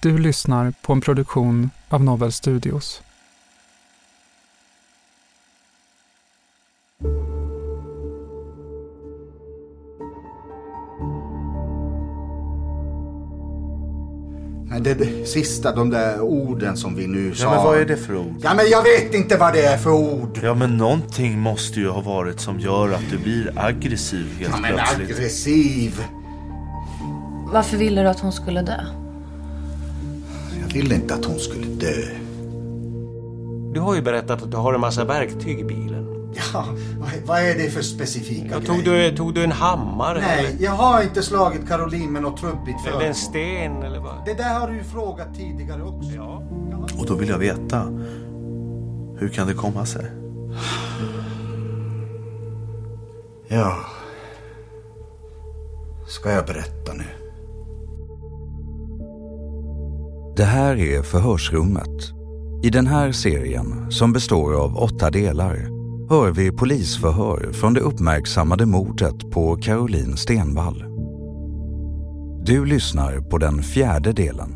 Du lyssnar på en produktion av Novel Studios. Men det, det sista, de där orden som vi nu sa. Ja, men vad är det för ord? Ja, men jag vet inte vad det är för ord. Ja, men någonting måste ju ha varit som gör att du blir aggressiv helt Ja, men plötsligt. aggressiv. Varför ville du att hon skulle dö? Jag ville inte att hon skulle dö. Du har ju berättat att du har en massa verktyg i bilen. Ja, vad, är det för specifika Ja, grejer? tog, du, tog du en hammare? Nej, Eller, jag har inte slagit Caroline med något trubbigt eller föremål. en sten eller vad? Det där har du ju frågat tidigare också. Ja. Och då vill jag veta. Hur kan det komma sig? Ja. Ska jag berätta nu? Det här är Förhörsrummet. I den här serien, som består av åtta delar, hör vi polisförhör från det uppmärksammade mordet på Caroline Stenvall. Du lyssnar på den fjärde delen.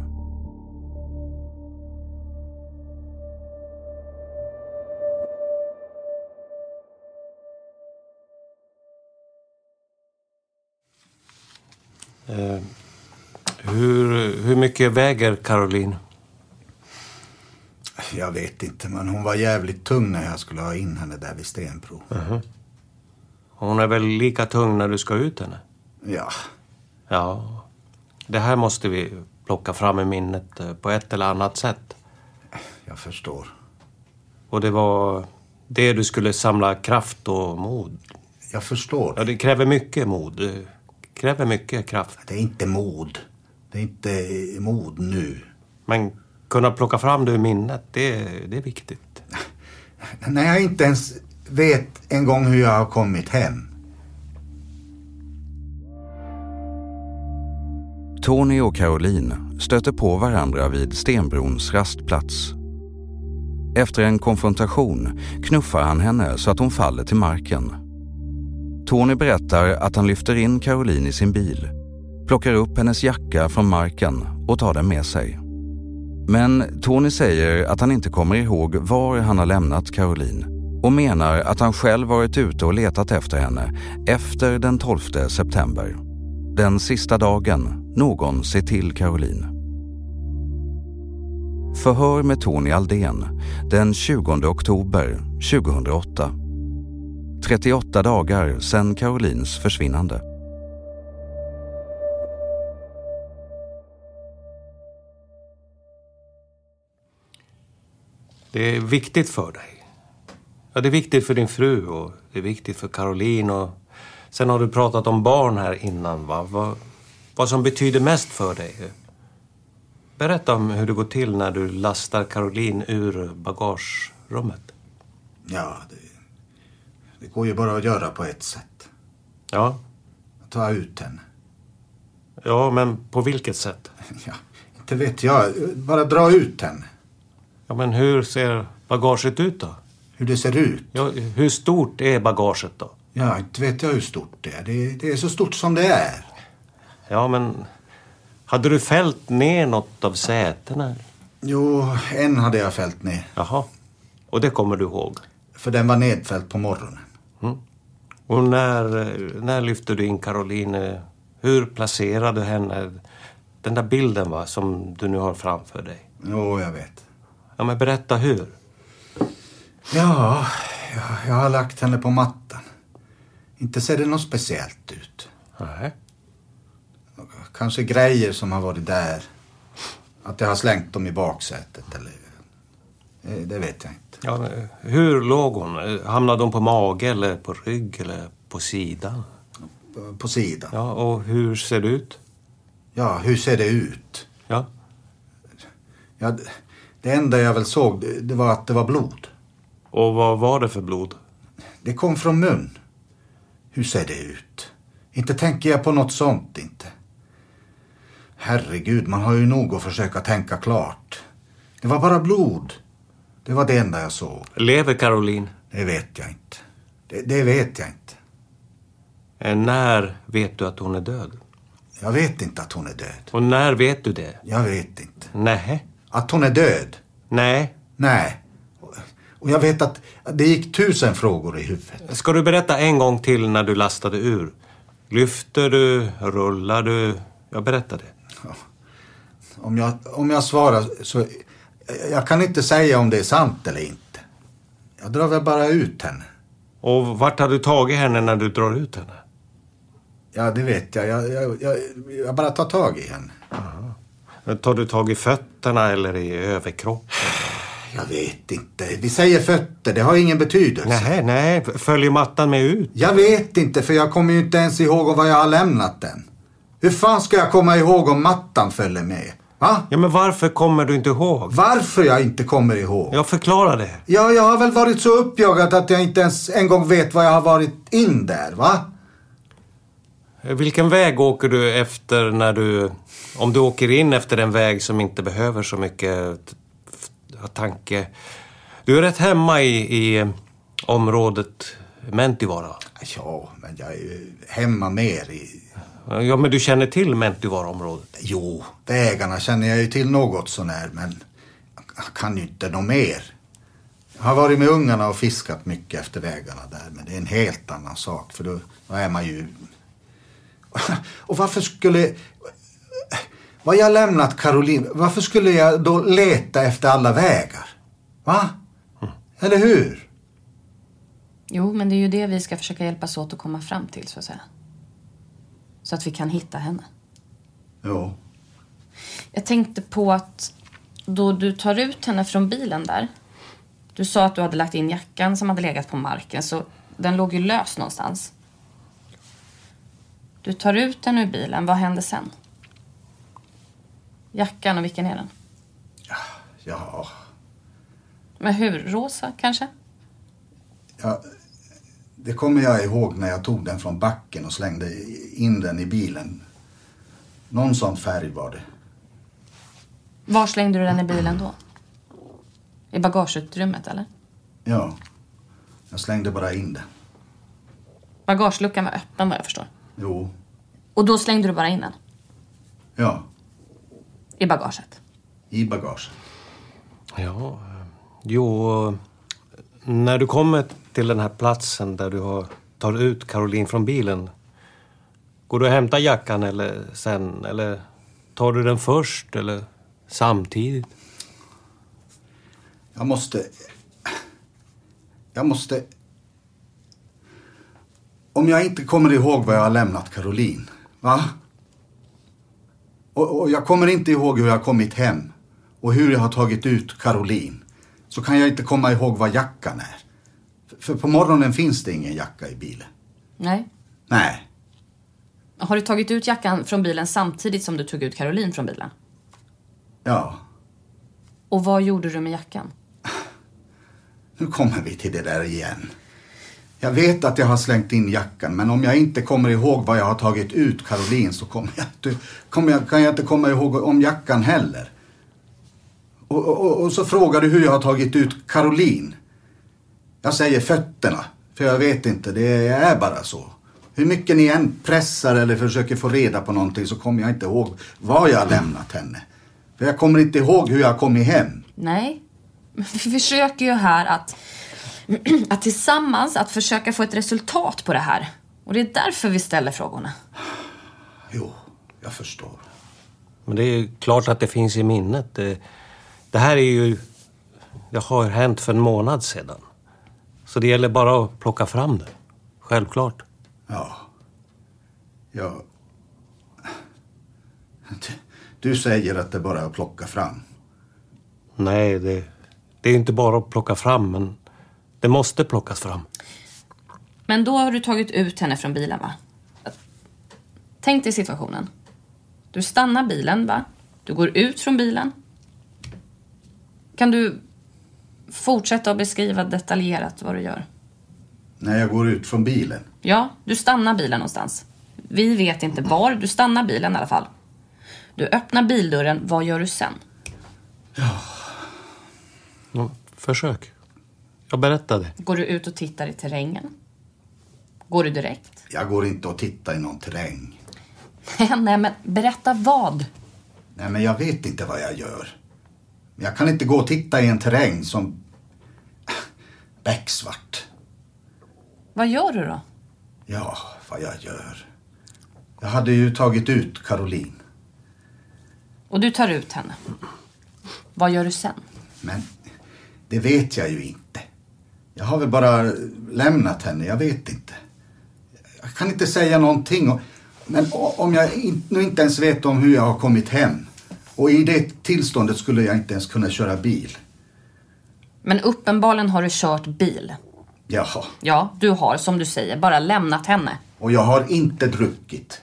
Uh hur, hur mycket väger Caroline? Jag vet inte, men hon var jävligt tung när jag skulle ha in henne där vid Stenbro. Hon är väl lika tung när du ska ut henne? Ja, Ja. Det här måste vi plocka fram i minnet eh, på ett eller annat sätt. jag förstår. Och det var det du skulle samla kraft och mod. Jag förstår. Ja, det kräver mycket mod. Det kräver mycket kraft. Det är inte mod. Det är inte mod nu. Men kunna plocka fram det ur minnet, det, det är viktigt. När jag inte ens vet en gång hur jag har kommit hem. Tony och Caroline stöter på varandra vid Stenbrons rastplats. Efter en konfrontation knuffar han henne så att hon faller till marken. Tony berättar att han lyfter in Caroline i sin bil, plockar upp hennes jacka från marken och tar den med sig. Men Tony säger att han inte kommer ihåg var han har lämnat Caroline och menar att han själv varit ute och letat efter henne efter den 12 september. Den sista dagen någon ser till Caroline. Förhör med Tony Aldén den 20 oktober 2008. 38 dagar sedan Carolines försvinnande. Det är viktigt för dig. Ja, det är viktigt för din fru och det är viktigt för Caroline. Och sen har du pratat om barn här innan. Va? Vad, vad som betyder mest för dig. Berätta om hur det går till när du lastar Caroline ur bagagerummet. Ja, det, Det går ju bara att göra på ett sätt. Ja. Ta ut henne. Ja, men på vilket sätt? Ja, inte vet jag. Bara dra ut henne. Ja, men hur ser bagaget ut då? Hur det ser ut? Ja, hur stort är bagaget då? Ja, inte vet jag hur stort det är. Det, det är så stort som det är. Ja, men hade du fällt ner något av sätena? Jo, en hade jag fällt ner. Jaha. Och det kommer du ihåg? För den var nedfälld på morgonen. Mm. Och när, när lyfte du in Caroline? Hur placerade du henne? Den där bilden va, som du nu har framför dig. Jo, jag vet. Ja, men berätta hur. Ja, jag, jag har lagt henne på mattan. Inte ser det något speciellt ut. Nej. Kanske grejer som har varit där. Att jag har slängt dem i baksätet eller... eh, Det vet jag inte. Ja, hur låg hon? Hamnade hon på mage eller på rygg eller på sidan? På- På sidan. Ja, och hur ser det ut? Ja, hur ser det ut? Ja. Ja, det- enda jag väl såg, det, det var att det var blod. Och vad var det för blod? Det kom från mun. Hur ser det ut? Inte tänker jag på något sånt, inte. Herregud, man har ju nog att försöka tänka klart. Det var bara blod. Det var det enda jag såg. Lever Caroline? Det vet jag inte. Det, det vet jag inte. Eh, När vet du att hon är död? Jag vet inte att hon är död. Och när vet du det? Jag vet inte. Nej. Att hon är död? Nej. Nej. Och jag vet att det gick tusen frågor i huvudet. Ska du berätta en gång till när du lastade ur? Lyfter du? Rullar du? Jag berättade. Om jag, om jag svarar så... Jag kan inte säga om det är sant eller inte. Jag drar väl bara ut henne. Och vart har du tagit henne när du drar ut henne? Ja, det vet jag. Jag, jag, jag, jag bara tar tag i henne. Tar du tag i fötterna eller i överkroppen? Jag vet inte. Vi säger fötter. Det har ingen betydelse. Nej, nej. Följer mattan med ut? Jag vet inte, för jag kommer ju inte ens ihåg var jag har lämnat den. Hur fan ska jag komma ihåg om mattan följer med? Va? Ja, men varför kommer du inte ihåg? Varför jag inte kommer ihåg? Jag förklarar det. Ja, jag har väl varit så uppjagad att jag inte ens en gång vet var jag har varit in där, va? Vilken väg åker du efter när du... Om du åker in efter en väg som inte behöver så mycket tanke. Du är rätt hemma i, i området Mentivaara. Ja, men jag är hemma mer i... Ja, men du känner till Mentivaara-området? Jo, vägarna känner jag ju till något sånär, men jag kan ju inte något mer. Jag har varit med ungarna och fiskat mycket efter vägarna där, men det är en helt annan sak, för då, då är man ju... Och varför skulle... Vad jag lämnat Caroline, varför skulle jag då leta efter alla vägar? Va? Eller hur? Jo, men det är ju det vi ska försöka hjälpas åt att komma fram till, så att säga. Så att vi kan hitta henne. Jo. Jag tänkte på att då du tar ut henne från bilen där. Du sa att du hade lagt in jackan som hade legat på marken, så den låg ju lös någonstans. Du tar ut den ur bilen, vad händer sen? Jackan, och vilken är den? Ja, Men hur? Rosa, kanske? ja, det kommer jag ihåg när jag tog den från backen och slängde in den i bilen. Någon sån färg var det. Var slängde du den i bilen då? I bagageutrymmet, eller? Ja, jag slängde bara in den. Bagageluckan var öppen, vad jag förstår. Jo, Och då slängde du bara in den ja, i bagaget. i bagaget. Ja, jo... När du kommer till den här platsen där du har, tar ut Caroline från bilen. Går du och hämtar jackan eller sen? Eller tar du den först eller samtidigt? Jag måste... Jag måste... Om jag inte kommer ihåg var jag har lämnat Caroline, va? Och, och jag kommer inte ihåg hur jag har kommit hem och hur jag har tagit ut Caroline. Så kan jag inte komma ihåg vad jackan är. För, för på morgonen finns det ingen jacka i bilen. Nej. Nej, Har du tagit ut jackan från bilen samtidigt som du tog ut Caroline från bilen? ja. Och vad gjorde du med jackan? Nu kommer vi till det där igen. Jag vet att jag har slängt in jackan, men om jag inte kommer ihåg vad jag har tagit ut Caroline så kommer jag inte, kommer jag, kan jag inte komma ihåg om jackan heller. Och, och, och så frågar du hur jag har tagit ut Caroline. Jag säger fötterna, för jag vet inte, det är bara så. Hur mycket ni än pressar eller försöker få reda på någonting så kommer jag inte ihåg var jag har lämnat henne. För jag kommer inte ihåg hur jag har kommit hem. Nej, men vi försöker ju här att, att tillsammans att försöka få ett resultat på det här. Och det är därför vi ställer frågorna. Jo, jag förstår. Men det är ju klart att det finns i minnet. Det, det här är ju... Det har hänt för en månad sedan. Så det gäller bara att plocka fram det. Självklart. Ja. Ja. Du säger att det bara är att plocka fram. Nej, det, det är inte bara att plocka fram, men det måste plockas fram. Men då har du tagit ut henne från bilen, va? Tänk dig situationen. Du stannar bilen, va? Du går ut från bilen. Kan du fortsätta att beskriva detaljerat vad du gör? När jag går ut från bilen? Ja, du stannar bilen någonstans. Vi vet inte var, du stannar bilen i alla fall. Du öppnar bildörren, vad gör du sen? Ja. ja försök. Jag berättade. Går du ut och tittar i terrängen? Går du direkt? Jag går inte och tittar i någon terräng. Nej, men berätta vad? Nej, men jag vet inte vad jag gör. Jag kan inte gå och titta i en terräng som becksvart. Vad gör du då? Ja, vad jag gör. Jag hade ju tagit ut Caroline. Och du tar ut henne. Vad gör du sen? Men det vet jag ju inte. Jag har väl bara lämnat henne, jag vet inte. Jag kan inte säga någonting. Men om jag nu inte ens vet om hur jag har kommit hem. Och i det tillståndet skulle jag inte ens kunna köra bil. Men uppenbarligen har du kört bil. Jaha. Ja, du har som du säger bara lämnat henne. Och jag har inte druckit.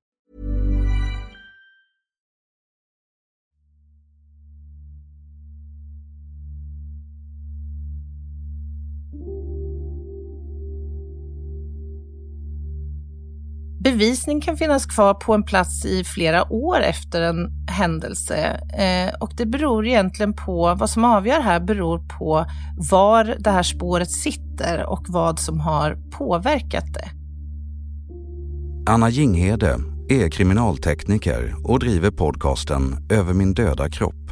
Bevisning kan finnas kvar på en plats i flera år efter en händelse eh, och det beror egentligen på, vad som avgör här beror på var det här spåret sitter och vad som har påverkat det. Anna Jinghede är kriminaltekniker och driver podcasten Över min döda kropp.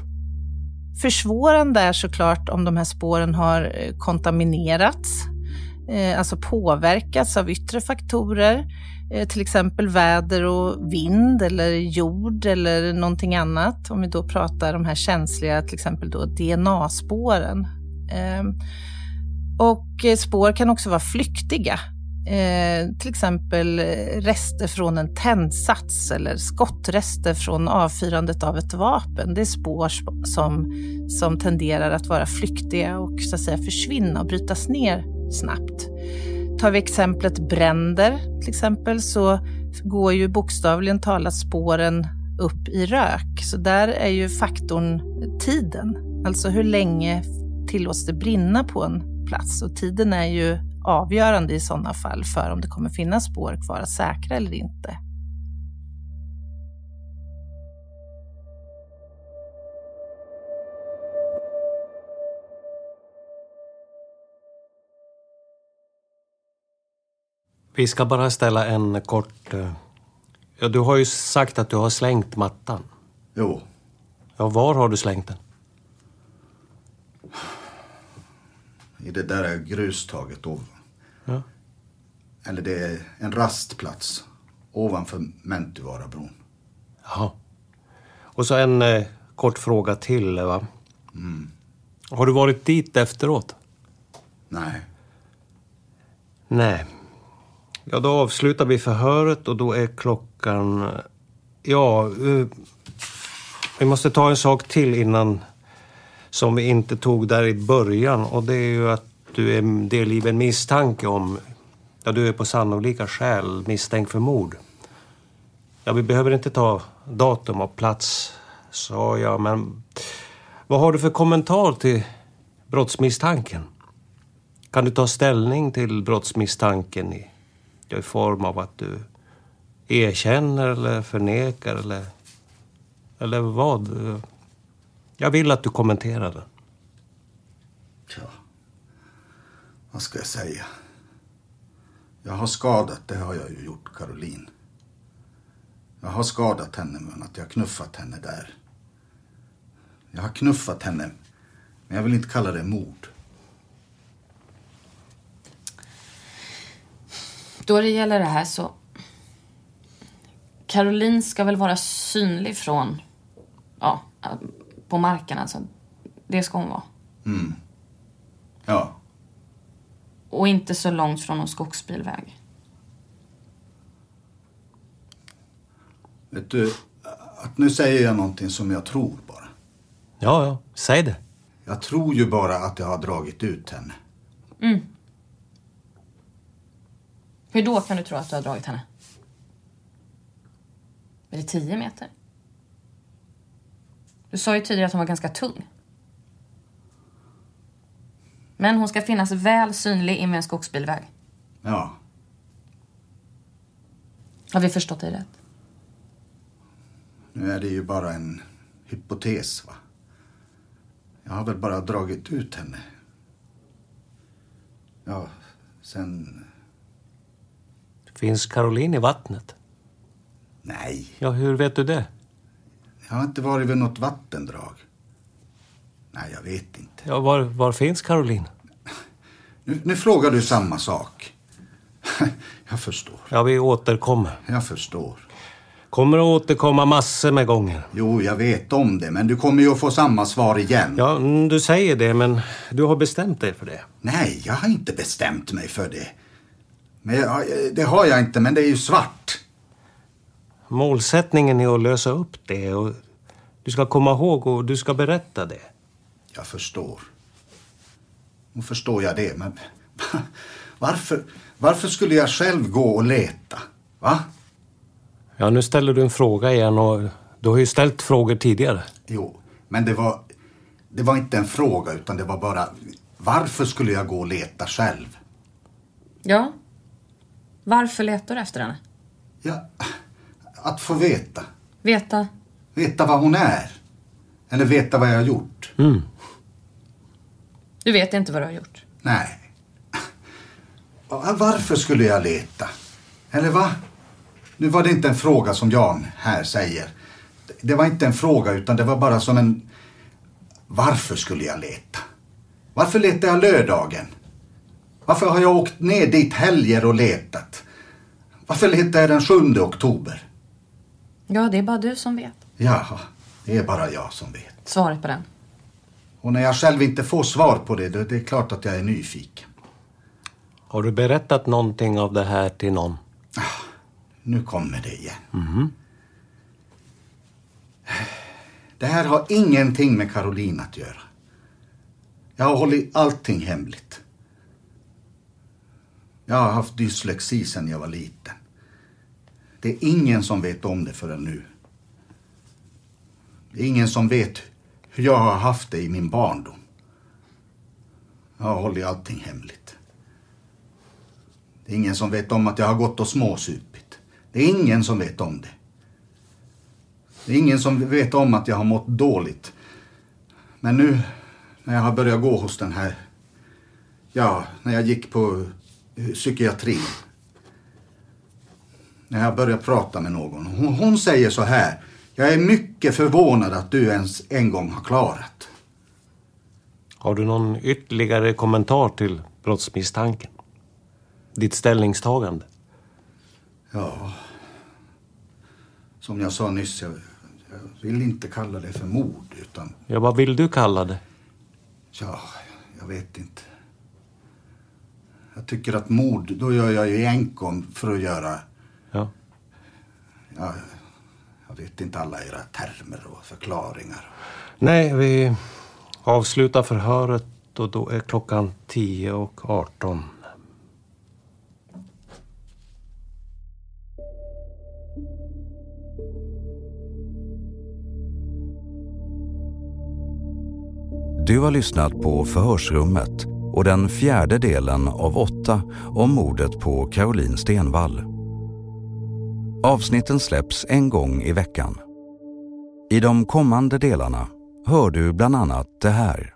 Försvårande är såklart om de här spåren har eh, kontaminerats, eh, alltså påverkats av yttre faktorer, Eh, till exempel väder och vind eller jord eller någonting annat. Om vi då pratar de här känsliga, till exempel då DNA-spåren. Ehm, och eh, spår kan också vara flyktiga. Eh, till exempel rester från en tändsats eller skottrester från avfyrandet av ett vapen. Det är spår som, som tenderar att vara flyktiga och så att säga försvinna och brytas ner snabbt. Tar vi exemplet bränder till exempel så går ju bokstavligen talat spåren upp i rök. Så där är ju faktorn tiden, alltså hur länge tillåts det brinna på en plats. Och tiden är ju avgörande i sådana fall för om det kommer finnas spår kvar att säkra eller inte. Vi ska bara ställa en kort... eh, Ja, du har ju sagt att du har slängt mattan. Jo. Ja, var har du slängt den? I det där grustaget ovan. Ja. Eller det är en rastplats ovanför Mäntyvarabron. Jaha. Och så en eh, kort fråga till, va? Mm. Har du varit dit efteråt? Nej. Nej. Ja, då avslutar vi förhöret och då är klockan... Ja, vi måste ta en sak till innan som vi inte tog där i början och det är ju att du är delgiven misstanke om... Ja, du är på sannolika skäl misstänkt för mord. Ja, vi behöver inte ta datum och plats, sa jag, men vad har du för kommentar till brottsmisstanken? Kan du ta ställning till brottsmisstanken i, i form av att du erkänner eller förnekar eller, eller vad? Jag vill att du kommenterar det. Tja. Vad ska jag säga? Jag har skadat, det har jag ju gjort, Caroline. Jag har skadat henne med att jag har knuffat henne där. Jag har knuffat henne, men jag vill inte kalla det mord. Då det gäller det här så... Caroline ska väl vara synlig från... Ja, på marken alltså. Det ska hon vara. Mm. Ja. Och inte så långt från någon skogsbilväg. Vet du, att nu säger jag någonting som jag tror bara. Ja, ja, säg det. Jag tror ju bara att jag har dragit ut henne. Mm. Hur då kan du tro att du har dragit henne? Är det tio meter? Du sa ju tidigare att hon var ganska tung. Men hon ska finnas väl synlig invid en skogsbilväg. Ja. Har vi förstått dig rätt? Nu är det ju bara en hypotes, va? Jag har väl bara dragit ut henne. Ja, sen... Finns Caroline i vattnet? Nej. Ja, hur vet du det? Jag har inte varit vid något vattendrag. Nej, jag vet inte. Ja, var, var finns Caroline? Nu, nu frågar du samma sak. jag förstår. Ja, vi återkommer. Jag förstår. Kommer att återkomma massor med gånger. Jo, jag vet om det, men du kommer ju att få samma svar igen. Ja, mm, du säger det, men du har bestämt dig för det. Nej, jag har inte bestämt mig för det. Men jag, det har jag inte, men det är ju svart. Målsättningen är att lösa upp det och du ska komma ihåg och du ska berätta det. Jag förstår. Nu förstår jag det, men varför, varför skulle jag själv gå och leta? Va? Ja, nu ställer du en fråga igen och du har ju ställt frågor tidigare. Jo, men det var, det var inte en fråga utan det var bara varför skulle jag gå och leta själv? Ja. Varför letar du efter henne? Ja, att få veta. Veta? Veta vad hon är. Eller veta vad jag har gjort. Mm. Du vet inte vad du har gjort? Nej. Varför skulle jag leta? Eller va? Nu var det inte en fråga som Jan här säger. Det var inte en fråga utan det var bara som en... Varför skulle jag leta? Varför letar jag lördagen? Varför har jag åkt ner dit helger och letat? Varför letar jag den 7 oktober? Ja, det är bara du som vet. Ja, det är bara jag som vet. Svaret på den. Och när jag själv inte får svar på det, då är det klart att jag är nyfiken. Har du berättat någonting av det här till någon? Nu kommer det igen. Mhm. Det här har ingenting med Caroline att göra. Jag har hållit allting hemligt. Jag har haft dyslexi sedan jag var liten. Det är ingen som vet om det förrän nu. Det är ingen som vet hur jag har haft det i min barndom. Jag har hållit allting hemligt. Det är ingen som vet om att jag har gått och småsupit. Det är ingen som vet om det. Det är ingen som vet om att jag har mått dåligt. Men nu när jag har börjat gå hos den här... Ja, när jag gick på psykiatrin. När jag började prata med någon. Hon, hon säger så här. Jag är mycket förvånad att du ens en gång har klarat. Har du någon ytterligare kommentar till brottsmisstanken? Ditt ställningstagande? Ja. Som jag sa nyss, jag, jag vill inte kalla det för mord utan... Ja, vad vill du kalla det? Ja, jag vet inte. Jag tycker att mord, då gör jag ju enkom för att göra... Ja. Ja, jag vet inte alla era termer och förklaringar. Nej, vi avslutar förhöret och då är klockan 10 och 18. Du har lyssnat på Förhörsrummet och den fjärde delen av åtta om mordet på Caroline Stenvall. Avsnitten släpps en gång i veckan. I de kommande delarna hör du bland annat det här.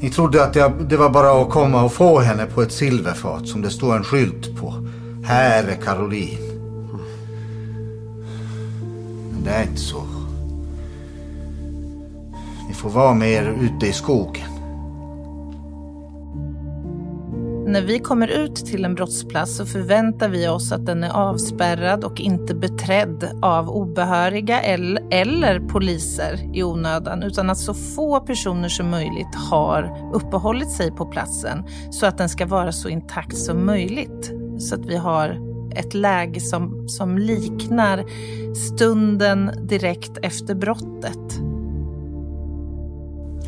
Ni trodde att det var bara att komma och få henne på ett silverfat som det står en skylt på. Här är Caroline det är inte så. Ni får vara med er ute i skogen. När vi kommer ut till en brottsplats så förväntar vi oss att den är avspärrad och inte beträdd av obehöriga eller, poliser i onödan, utan att så få personer som möjligt har uppehållit sig på platsen så att den ska vara så intakt som möjligt. Så att vi har ett läge som, som liknar stunden direkt efter brottet.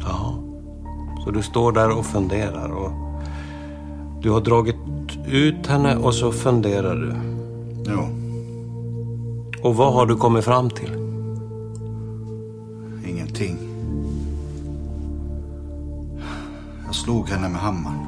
Ja. Så du står där och funderar och du har dragit ut henne och så funderar du. Ja. Och vad har du kommit fram till? Ingenting. Jag slog henne med hammaren.